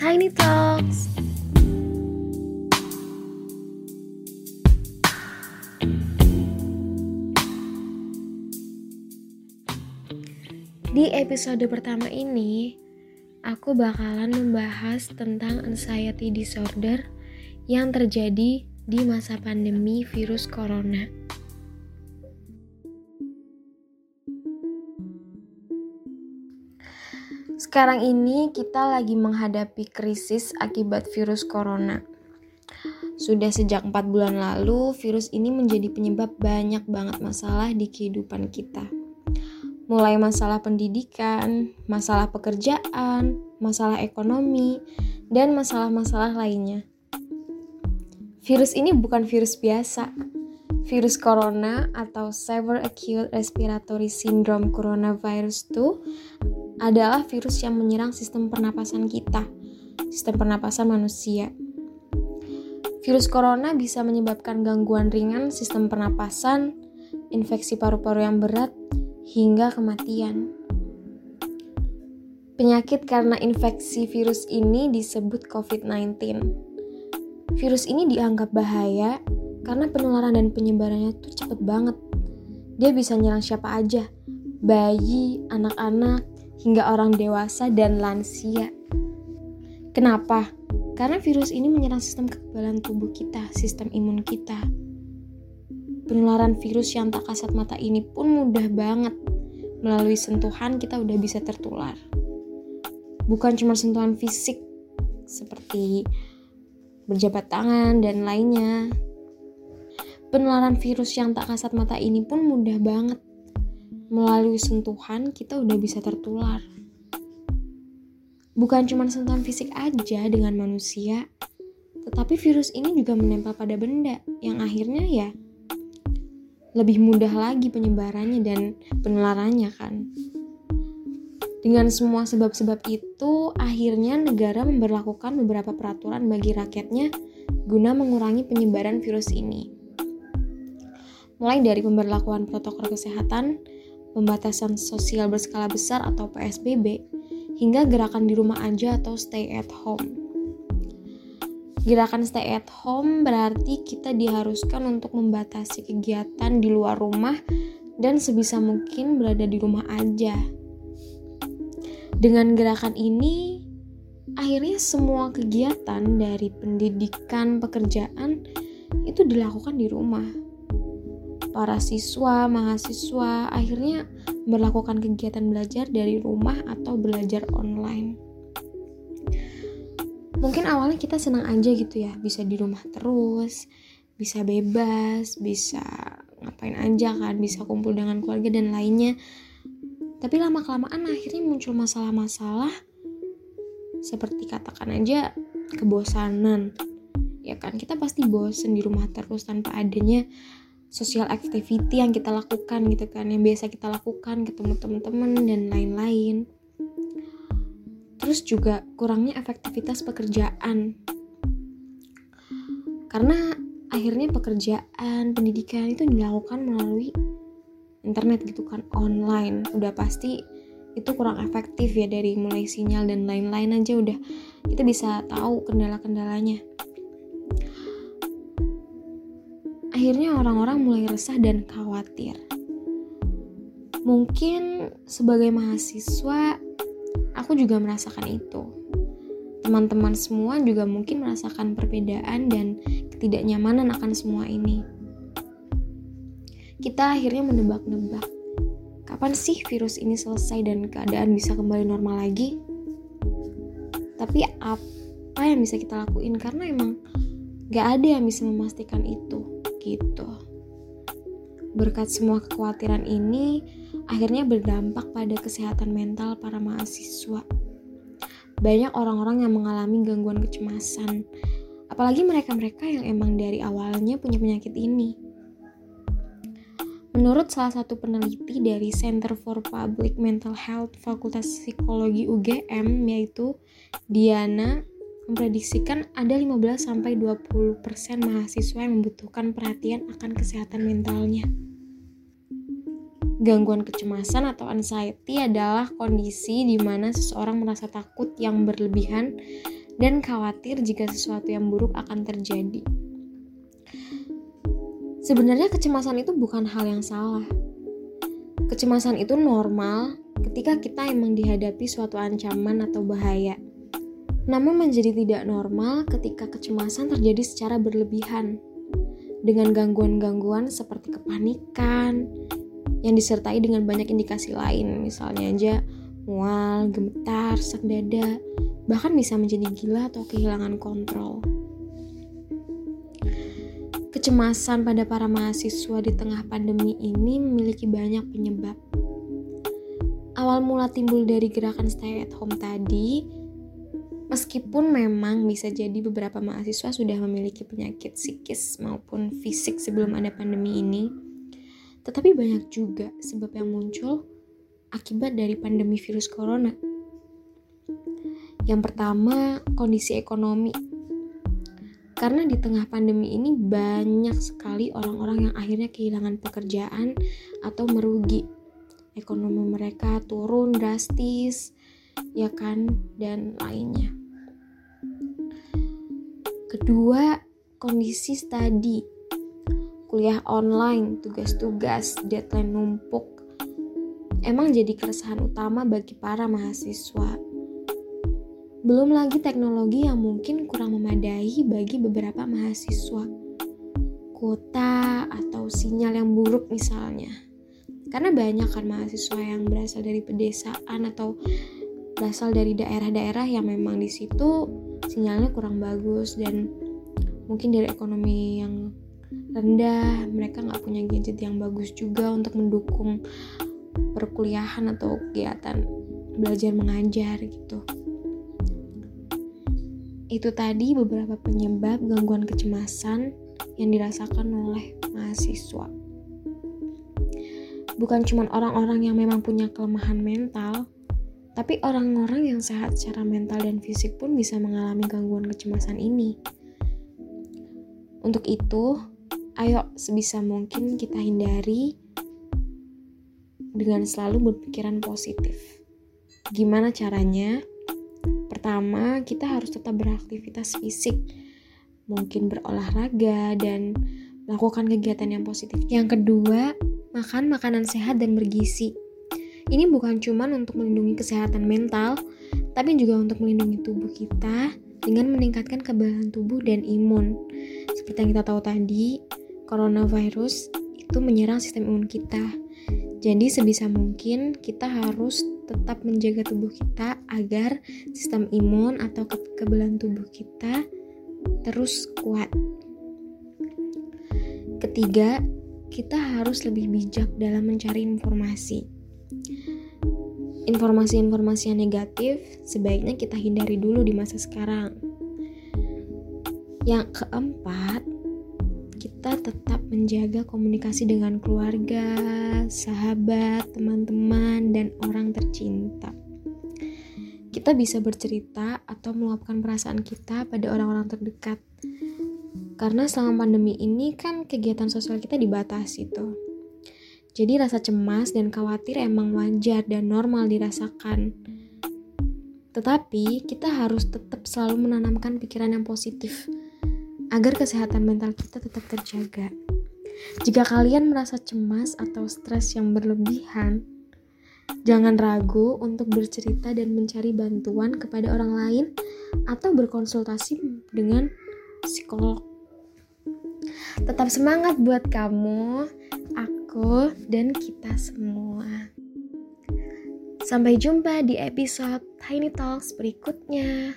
Tiny Talks. Di episode pertama ini, aku bakalan membahas tentang anxiety disorder yang terjadi di masa pandemi virus corona. Sekarang ini kita lagi menghadapi krisis akibat virus corona. Sudah sejak 4 bulan lalu, virus ini menjadi penyebab banyak banget masalah di kehidupan kita. Mulai masalah pendidikan, masalah pekerjaan, masalah ekonomi, dan masalah-masalah lainnya. Virus ini bukan virus biasa. Virus corona atau Severe Acute Respiratory Syndrome Coronavirus 2 adalah virus yang menyerang sistem pernapasan kita, sistem pernapasan manusia. Virus corona bisa menyebabkan gangguan ringan sistem pernapasan, infeksi paru-paru yang berat, hingga kematian. Penyakit karena infeksi virus ini disebut COVID-19. Virus ini dianggap bahaya karena penularan dan penyebarannya tuh cepet banget. Dia bisa nyerang siapa aja, bayi, anak-anak, hingga orang dewasa dan lansia. Kenapa? Karena virus ini menyerang sistem kekebalan tubuh kita, sistem imun kita. Penularan virus yang tak kasat mata ini pun mudah banget. Melalui sentuhan kita udah bisa tertular. Bukan cuma sentuhan fisik seperti berjabat tangan dan lainnya. Penularan virus yang tak kasat mata ini pun mudah banget melalui sentuhan kita udah bisa tertular. Bukan cuma sentuhan fisik aja dengan manusia, tetapi virus ini juga menempel pada benda yang akhirnya ya lebih mudah lagi penyebarannya dan penularannya kan. Dengan semua sebab-sebab itu, akhirnya negara memperlakukan beberapa peraturan bagi rakyatnya guna mengurangi penyebaran virus ini. Mulai dari pemberlakuan protokol kesehatan, pembatasan sosial berskala besar atau PSBB, hingga gerakan di rumah aja atau stay at home. Gerakan stay at home berarti kita diharuskan untuk membatasi kegiatan di luar rumah dan sebisa mungkin berada di rumah aja. Dengan gerakan ini, akhirnya semua kegiatan dari pendidikan, pekerjaan itu dilakukan di rumah para siswa, mahasiswa akhirnya melakukan kegiatan belajar dari rumah atau belajar online. Mungkin awalnya kita senang aja gitu ya, bisa di rumah terus, bisa bebas, bisa ngapain aja kan, bisa kumpul dengan keluarga dan lainnya. Tapi lama-kelamaan akhirnya muncul masalah-masalah seperti katakan aja kebosanan. Ya kan, kita pasti bosen di rumah terus tanpa adanya social activity yang kita lakukan gitu kan yang biasa kita lakukan ketemu teman-teman dan lain-lain. Terus juga kurangnya efektivitas pekerjaan. Karena akhirnya pekerjaan pendidikan itu dilakukan melalui internet gitu kan online. Udah pasti itu kurang efektif ya dari mulai sinyal dan lain-lain aja udah. Kita bisa tahu kendala-kendalanya akhirnya orang-orang mulai resah dan khawatir. Mungkin sebagai mahasiswa, aku juga merasakan itu. Teman-teman semua juga mungkin merasakan perbedaan dan ketidaknyamanan akan semua ini. Kita akhirnya menebak-nebak, kapan sih virus ini selesai dan keadaan bisa kembali normal lagi? Tapi apa yang bisa kita lakuin? Karena emang gak ada yang bisa memastikan itu gitu. Berkat semua kekhawatiran ini, akhirnya berdampak pada kesehatan mental para mahasiswa. Banyak orang-orang yang mengalami gangguan kecemasan, apalagi mereka-mereka yang emang dari awalnya punya penyakit ini. Menurut salah satu peneliti dari Center for Public Mental Health Fakultas Psikologi UGM yaitu Diana memprediksikan ada 15-20% mahasiswa yang membutuhkan perhatian akan kesehatan mentalnya. Gangguan kecemasan atau anxiety adalah kondisi di mana seseorang merasa takut yang berlebihan dan khawatir jika sesuatu yang buruk akan terjadi. Sebenarnya kecemasan itu bukan hal yang salah. Kecemasan itu normal ketika kita emang dihadapi suatu ancaman atau bahaya. Namun menjadi tidak normal ketika kecemasan terjadi secara berlebihan dengan gangguan-gangguan seperti kepanikan, yang disertai dengan banyak indikasi lain, misalnya aja mual, gemetar, sesak dada, bahkan bisa menjadi gila atau kehilangan kontrol. Kecemasan pada para mahasiswa di tengah pandemi ini memiliki banyak penyebab. Awal mula timbul dari gerakan stay at home tadi, meskipun memang bisa jadi beberapa mahasiswa sudah memiliki penyakit psikis maupun fisik sebelum ada pandemi ini, tetapi banyak juga sebab yang muncul akibat dari pandemi virus corona. Yang pertama, kondisi ekonomi. Karena di tengah pandemi ini banyak sekali orang-orang yang akhirnya kehilangan pekerjaan atau merugi. Ekonomi mereka turun drastis, ya kan, dan lainnya. Kedua, kondisi studi kuliah online, tugas-tugas, deadline numpuk, emang jadi keresahan utama bagi para mahasiswa. Belum lagi teknologi yang mungkin kurang memadai bagi beberapa mahasiswa. Kuota atau sinyal yang buruk misalnya. Karena banyak kan mahasiswa yang berasal dari pedesaan atau berasal dari daerah-daerah yang memang di situ sinyalnya kurang bagus dan mungkin dari ekonomi yang rendah mereka nggak punya gadget yang bagus juga untuk mendukung perkuliahan atau kegiatan belajar mengajar gitu. Itu tadi beberapa penyebab gangguan kecemasan yang dirasakan oleh mahasiswa. Bukan cuma orang-orang yang memang punya kelemahan mental tapi orang-orang yang sehat secara mental dan fisik pun bisa mengalami gangguan kecemasan ini. Untuk itu, ayo sebisa mungkin kita hindari dengan selalu berpikiran positif. Gimana caranya? Pertama, kita harus tetap beraktivitas fisik, mungkin berolahraga dan melakukan kegiatan yang positif. Yang kedua, makan makanan sehat dan bergizi. Ini bukan cuma untuk melindungi kesehatan mental, tapi juga untuk melindungi tubuh kita dengan meningkatkan kebahan tubuh dan imun. Seperti yang kita tahu tadi, coronavirus itu menyerang sistem imun kita. Jadi sebisa mungkin kita harus tetap menjaga tubuh kita agar sistem imun atau kekebalan tubuh kita terus kuat. Ketiga, kita harus lebih bijak dalam mencari informasi. Informasi-informasi yang negatif sebaiknya kita hindari dulu di masa sekarang. Yang keempat, kita tetap menjaga komunikasi dengan keluarga, sahabat, teman-teman, dan orang tercinta. Kita bisa bercerita atau meluapkan perasaan kita pada orang-orang terdekat. Karena selama pandemi ini kan kegiatan sosial kita dibatasi tuh. Jadi rasa cemas dan khawatir emang wajar dan normal dirasakan. Tetapi kita harus tetap selalu menanamkan pikiran yang positif agar kesehatan mental kita tetap terjaga. Jika kalian merasa cemas atau stres yang berlebihan, jangan ragu untuk bercerita dan mencari bantuan kepada orang lain atau berkonsultasi dengan psikolog. Tetap semangat buat kamu, aku, dan kita semua. Sampai jumpa di episode Tiny Talks berikutnya.